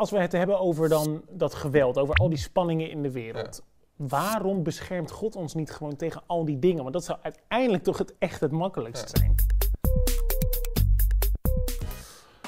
als we het hebben over dan dat geweld, over al die spanningen in de wereld. Waarom beschermt God ons niet gewoon tegen al die dingen? Want dat zou uiteindelijk toch het echt het makkelijkst zijn.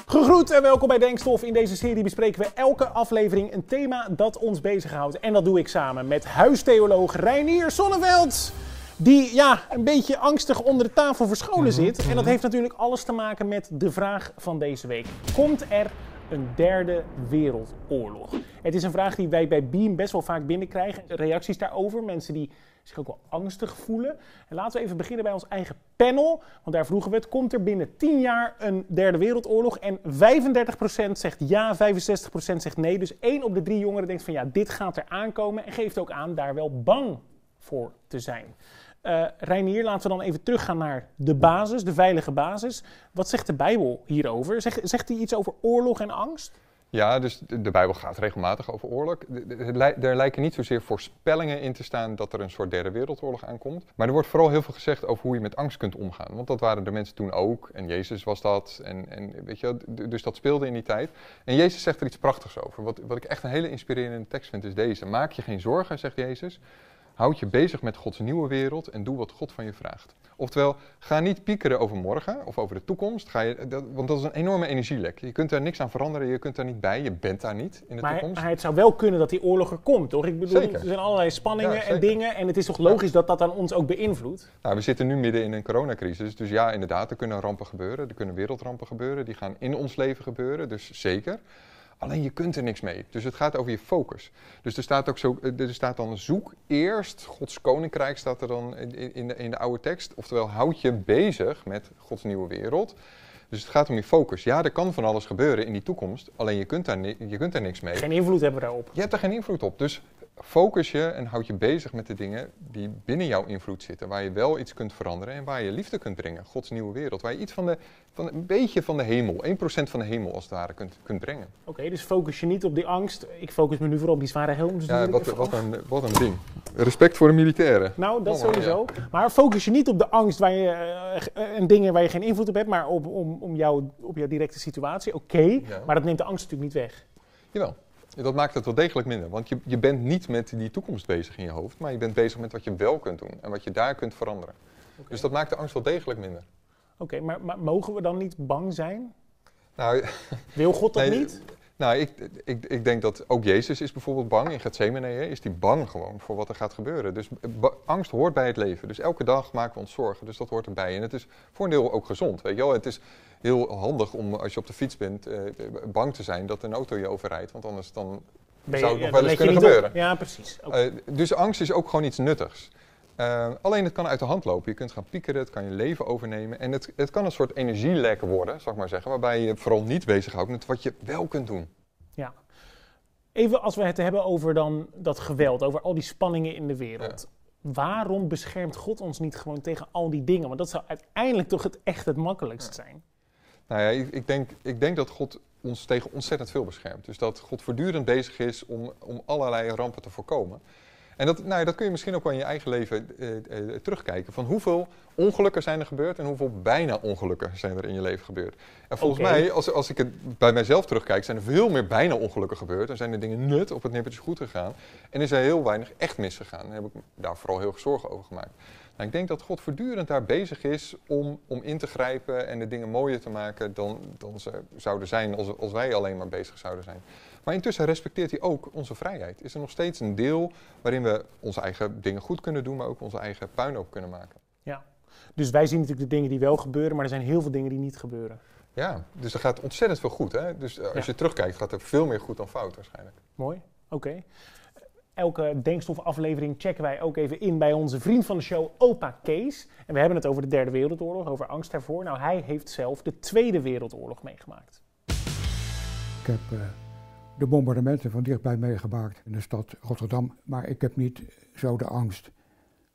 Gegroet en welkom bij Denkstof. In deze serie bespreken we elke aflevering een thema dat ons bezighoudt. En dat doe ik samen met huistheoloog Reinier Sonneveld. Die ja, een beetje angstig onder de tafel verscholen zit. En dat heeft natuurlijk alles te maken met de vraag van deze week. Komt er een derde wereldoorlog? Het is een vraag die wij bij Beam best wel vaak binnenkrijgen. Reacties daarover, mensen die zich ook wel angstig voelen. En laten we even beginnen bij ons eigen panel. Want daar vroegen we het, komt er binnen 10 jaar een derde wereldoorlog? En 35% zegt ja, 65% zegt nee. Dus één op de drie jongeren denkt van ja, dit gaat er aankomen. En geeft ook aan daar wel bang voor te zijn. Uh, Reinier, laten we dan even teruggaan naar de basis, de veilige basis. Wat zegt de Bijbel hierover? Zegt, hij iets over oorlog en angst? Ja, dus de Bijbel gaat regelmatig over oorlog. Er lijken niet zozeer voorspellingen in te staan dat er een soort derde wereldoorlog aankomt. Maar er wordt vooral heel veel gezegd over hoe je met angst kunt omgaan. Want dat waren de mensen toen ook. En Jezus was dat. En, en weet je, dus dat speelde in die tijd. En Jezus zegt er iets prachtigs over. Wat, wat ik echt een hele inspirerende tekst vind, is deze. Maak je geen zorgen, zegt Jezus. Houd je bezig met Gods nieuwe wereld en doe wat God van je vraagt. Oftewel, ga niet piekeren over morgen of over de toekomst, ga je, dat, want dat is een enorme energielek. Je kunt daar niks aan veranderen, je kunt daar niet bij, je bent daar niet in de maar, toekomst. Maar het zou wel kunnen dat die oorlog er komt, toch? Ik bedoel, er zijn allerlei spanningen en dingen en het is toch logisch dat dat dan ons ook beïnvloedt? Nou, we zitten nu midden in een coronacrisis, dus ja, inderdaad, er kunnen rampen gebeuren, er kunnen wereldrampen gebeuren, die gaan in ons leven gebeuren, dus zeker. Alleen je kunt er niks mee. Dus het gaat over je focus. Dus er staat ook zo, er staat dan zoek eerst Gods koninkrijk staat er dan in, in, de, in de oude tekst. Oftewel houd je bezig met Gods nieuwe wereld. Dus het gaat om je focus. Ja, er kan van alles gebeuren in die toekomst. Alleen je kunt daar, je kunt daar niks mee. Geen invloed hebben we daarop. Je hebt er geen invloed op. Dus focus je en houd je bezig met de dingen die binnen jouw invloed zitten. Waar je wel iets kunt veranderen en waar je liefde kunt brengen. Gods nieuwe wereld. Waar je iets van, de, van een beetje van de hemel, 1% van de hemel als het ware, kunt, kunt brengen. Oké, dus focus je niet op die angst. Ik focus me nu vooral op die zware helm. Dus ja, wat, wat, een, wat een ding. Respect voor de militairen. Nou, dat oh, sowieso. Maar focus je niet op de angst waar je, uh, en dingen waar je geen invloed op hebt, maar op, om, om jou, op jouw directe situatie. Oké, maar dat neemt de angst natuurlijk niet weg. Jawel. Dat maakt het wel degelijk minder. Want je, je bent niet met die toekomst bezig in je hoofd, maar je bent bezig met wat je wel kunt doen en wat je daar kunt veranderen. Dus dat maakt de angst wel degelijk minder. Oké, maar, maar, mogen we dan niet bang zijn? Nou, Wil God dat niet? Nou, ik, ik, ik denk dat ook Jezus is bijvoorbeeld bang. In Gethsemane is hij bang gewoon voor wat er gaat gebeuren. Dus angst hoort bij het leven. Dus elke dag maken we ons zorgen. Dus dat hoort erbij. En het is voor een deel ook gezond. Weet je wel? Het is heel handig om als je op de fiets bent eh, bang te zijn dat een auto je overrijdt. Want anders dan zou het nog wel eens kunnen gebeuren. Ja, precies. Uh, dus angst is ook gewoon iets nuttigs. Uh, alleen het kan uit de hand lopen. Je kunt gaan piekeren, het kan je leven overnemen. En het, het kan een soort energielek worden, zal ik maar zeggen. Waarbij je vooral niet bezighoudt met wat je wel kunt doen. Ja. Even als we het hebben over dan dat geweld, over al die spanningen in de wereld. Waarom beschermt God ons niet gewoon tegen al die dingen? Want dat zou uiteindelijk toch het echt het makkelijkst zijn. Nou ja, ik, ik, denk, ik denk dat God ons tegen ontzettend veel beschermt. Dus dat God voortdurend bezig is om, om allerlei rampen te voorkomen. En dat, nou, dat kun je misschien ook wel in je eigen leven eh, eh, terugkijken. Van hoeveel ongelukken zijn er gebeurd en hoeveel bijna ongelukken zijn er in je leven gebeurd. En volgens mij, als, als ik het bij mijzelf terugkijk, zijn er veel meer bijna ongelukken gebeurd. En zijn er dingen nut op het nippertje goed gegaan. En is er heel weinig echt misgegaan. Daar heb ik daar vooral heel veel zorgen over gemaakt. Nou, ik denk dat God voortdurend daar bezig is om, om in te grijpen en de dingen mooier te maken dan, dan ze zouden zijn als, als wij alleen maar bezig zouden zijn. Maar intussen respecteert hij ook onze vrijheid. Is er nog steeds een deel waarin we onze eigen dingen goed kunnen doen, maar ook onze eigen puinhoop kunnen maken. Ja, dus wij zien natuurlijk de dingen die wel gebeuren, maar er zijn heel veel dingen die niet gebeuren. Ja, dus er gaat ontzettend veel goed. Hè? Dus eh, als je terugkijkt, gaat er veel meer goed dan fout waarschijnlijk. Mooi, oké. Elke Denkstof-aflevering checken wij ook even in bij onze vriend van de show, Opa Kees. En we hebben het over de Derde Wereldoorlog, over angst daarvoor. Nou, hij heeft zelf de Tweede Wereldoorlog meegemaakt. Ik heb uh, de bombardementen van dichtbij meegemaakt in de stad Rotterdam. Maar ik heb niet zo de angst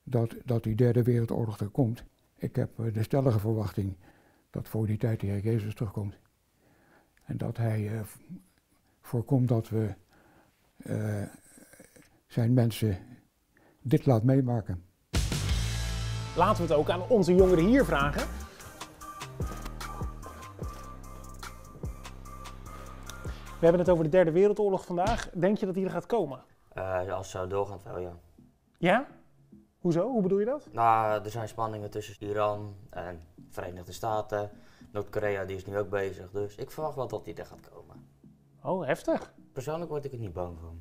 dat, dat die Derde Wereldoorlog er komt. Ik heb uh, de stellige verwachting dat voor die tijd de Heer Jezus terugkomt. En dat Hij uh, voorkomt dat we zijn mensen dit laat meemaken. Laten we het ook aan onze jongeren hier vragen. We hebben het over de derde wereldoorlog vandaag. Denk je dat die er gaat komen? Eh, ja, als het zo doorgaat wel, ja. Ja? Hoezo? Hoe bedoel je dat? Nou, er zijn spanningen tussen Iran en Verenigde Staten. Noord-Korea die is nu ook bezig, dus ik verwacht wel dat die er gaat komen. Oh, heftig. Persoonlijk word ik er niet bang van.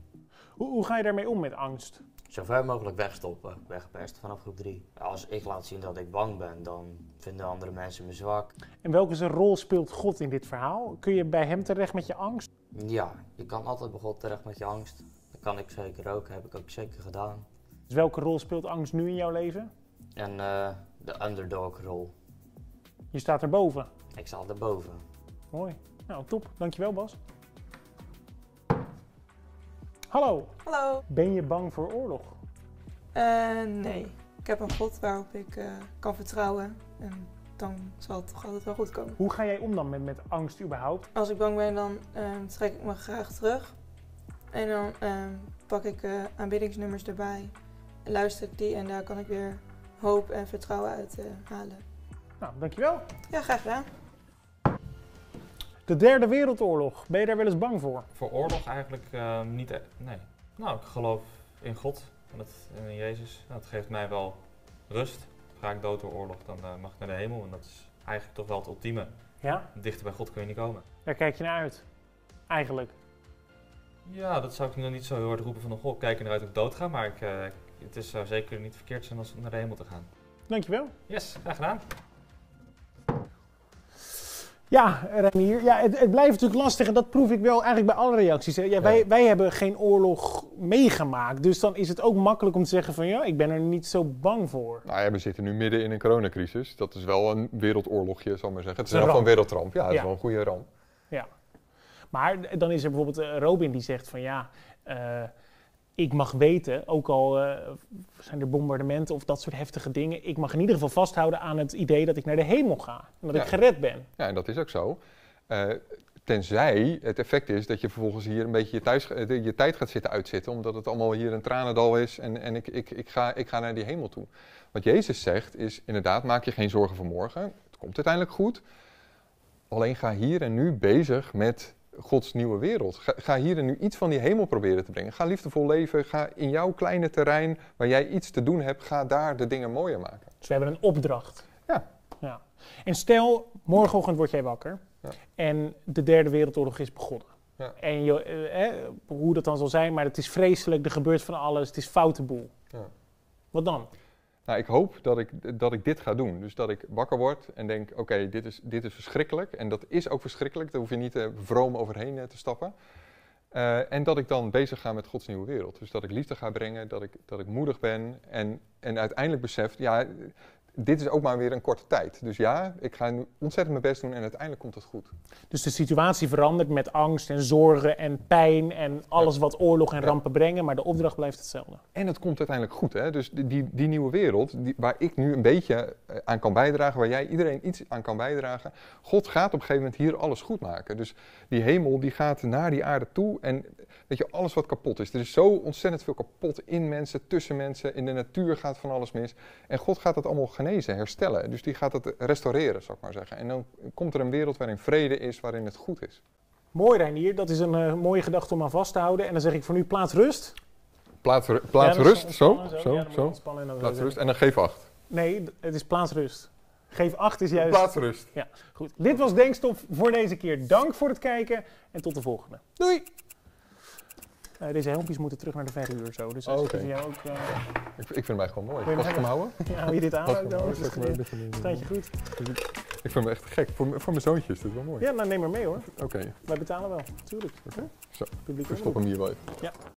Hoe, hoe ga je daarmee om met angst? Zo ver mogelijk wegstoppen, weggepest vanaf groep 3. Als ik laat zien dat ik bang ben, dan vinden andere mensen me zwak. En welke zijn rol speelt God in dit verhaal? Kun je bij hem terecht met je angst? Ja, je kan altijd bij God terecht met je angst. Dat kan ik zeker ook, heb ik ook zeker gedaan. Dus welke rol speelt angst nu in jouw leven? En eh, de underdog rol. Je staat erboven. Ik sta erboven. Mooi. Nou, top. Dankjewel, Bas. Hallo. Hallo. Ben je bang voor oorlog? Eh, nee, ik heb een God waarop ik eh, kan vertrouwen. En dan zal het toch altijd wel goed komen. Hoe ga jij om dan met, met angst überhaupt? Als ik bang ben, dan ehm, trek ik me graag terug. En dan ehm, pak ik eh, aanbiddingsnummers erbij. En luister ik die en daar kan ik weer hoop en vertrouwen uit halen. Nou, dankjewel. Ja, graag gedaan. De derde wereldoorlog. Ben je daar wel eens bang voor? Voor oorlog eigenlijk eh, niet. e- Nee. Nou, ik geloof in God en in Jezus. Nou, dat geeft mij wel rust. Ga ik dood door oorlog, dan eh, mag ik naar de hemel. En dat is eigenlijk toch wel het ultieme. Ja? Dichter bij God kun je niet komen. Daar kijk je naar uit. Eigenlijk. Ja, dat zou ik nog niet zo heel hard roepen van, goh, kijk er naar uit dat ik dood ga. Maar ik, eh, het is, zou zeker niet verkeerd zijn als naar de hemel te gaan. Dankjewel. Yes, graag gedaan. Ja, Renier. Ja, het, het blijft natuurlijk lastig en dat proef ik wel eigenlijk bij alle reacties. Hè. Ja, wij, Ja. wij hebben geen oorlog meegemaakt. Dus dan is het ook makkelijk om te zeggen van ja, ik ben er niet zo bang voor. Nou ja, we zitten nu midden in een coronacrisis. Dat is wel een wereldoorlogje, zal ik maar zeggen. Het is wel een wereldramp. Ja, het Ja. is wel een goede ramp. Maar dan is er bijvoorbeeld eh, Robin die zegt van ja, eh, ik mag weten, ook al eh, zijn er bombardementen of dat soort heftige dingen, ik mag in ieder geval vasthouden aan het idee dat ik naar de hemel ga. En dat Ja. ik gered ben. Ja, en dat is ook zo. Eh, tenzij het effect is dat je vervolgens hier een beetje je, thuis, eh, je tijd gaat zitten uitzitten, omdat het allemaal hier een tranendal is en, en ik, ik, ik, ga, ik ga naar die hemel toe. Wat Jezus zegt is inderdaad, maak je geen zorgen voor morgen. Het komt uiteindelijk goed. Alleen ga hier en nu bezig met Gods nieuwe wereld. Ga, ga hier en nu iets van die hemel proberen te brengen. Ga liefdevol leven. Ga in jouw kleine terrein waar jij iets te doen hebt, ga daar de dingen mooier maken. Dus we hebben een opdracht. Ja. ja. En stel, morgenochtend word jij wakker Ja. en de derde wereldoorlog is begonnen. Ja. En je, eh, eh, hoe dat dan zal zijn, maar het is vreselijk, er gebeurt van alles, het is foute boel. Ja. Wat dan? Nou, ik hoop dat ik, dat ik dit ga doen. Dus dat ik wakker word en denk, oké, dit, is, dit is verschrikkelijk. En dat is ook verschrikkelijk, daar hoef je niet eh, vroom overheen eh, te stappen. Eh, en dat ik dan bezig ga met Gods nieuwe wereld. Dus dat ik liefde ga brengen, dat ik, dat ik moedig ben. En, en uiteindelijk besef, ja, dit is ook maar weer een korte tijd. Dus ja, ik ga nu ontzettend mijn best doen en uiteindelijk komt het goed. Dus de situatie verandert met angst en zorgen en pijn en alles wat oorlog en Ja. rampen brengen, maar de opdracht blijft hetzelfde. En het komt uiteindelijk goed. Hè? Dus die, die, die nieuwe wereld, die, waar ik nu een beetje eh, aan kan bijdragen, waar jij iedereen iets aan kan bijdragen. God gaat op een gegeven moment hier alles goed maken. Dus die hemel die gaat naar die aarde toe. En weet je, alles wat kapot is. Er is zo ontzettend veel kapot in mensen, tussen mensen. In de natuur gaat van alles mis. En God gaat dat allemaal genezen, herstellen. Dus die gaat het restaureren, zou ik maar zeggen. En dan komt er een wereld waarin vrede is, waarin het goed is. Mooi Reinier, dat is een eh, mooie gedachte om aan vast te houden. En dan zeg ik voor nu plaats rust. Plaats, plaats Ja, rust, zo, zo, Ja, zo. Plaats zeggen- rust. En dan geef acht. Nee, het is plaats rust. Geef acht is juist... Plaats rust. Goed, dit was Denkstof voor deze keer. Dank voor het kijken en tot de volgende. Doei! Eh, deze helmpjes moeten terug naar de verhuur zo. Dus als Oh, ik oké. voor jou ook... eh, Ik, ik vind hem eigenlijk wel mooi. Mag ik hem houden? ja, hou je dit aan ook dan? eh, dit- Staat je goed? Ik vind hem echt gek. Voor, voor mijn zoontje is dit wel mooi. Ja, nou neem maar mee hoor. Oké, Wij betalen wel, tuurlijk. Hè? Zo, Publiek ik stop hem hier wel even. Ja.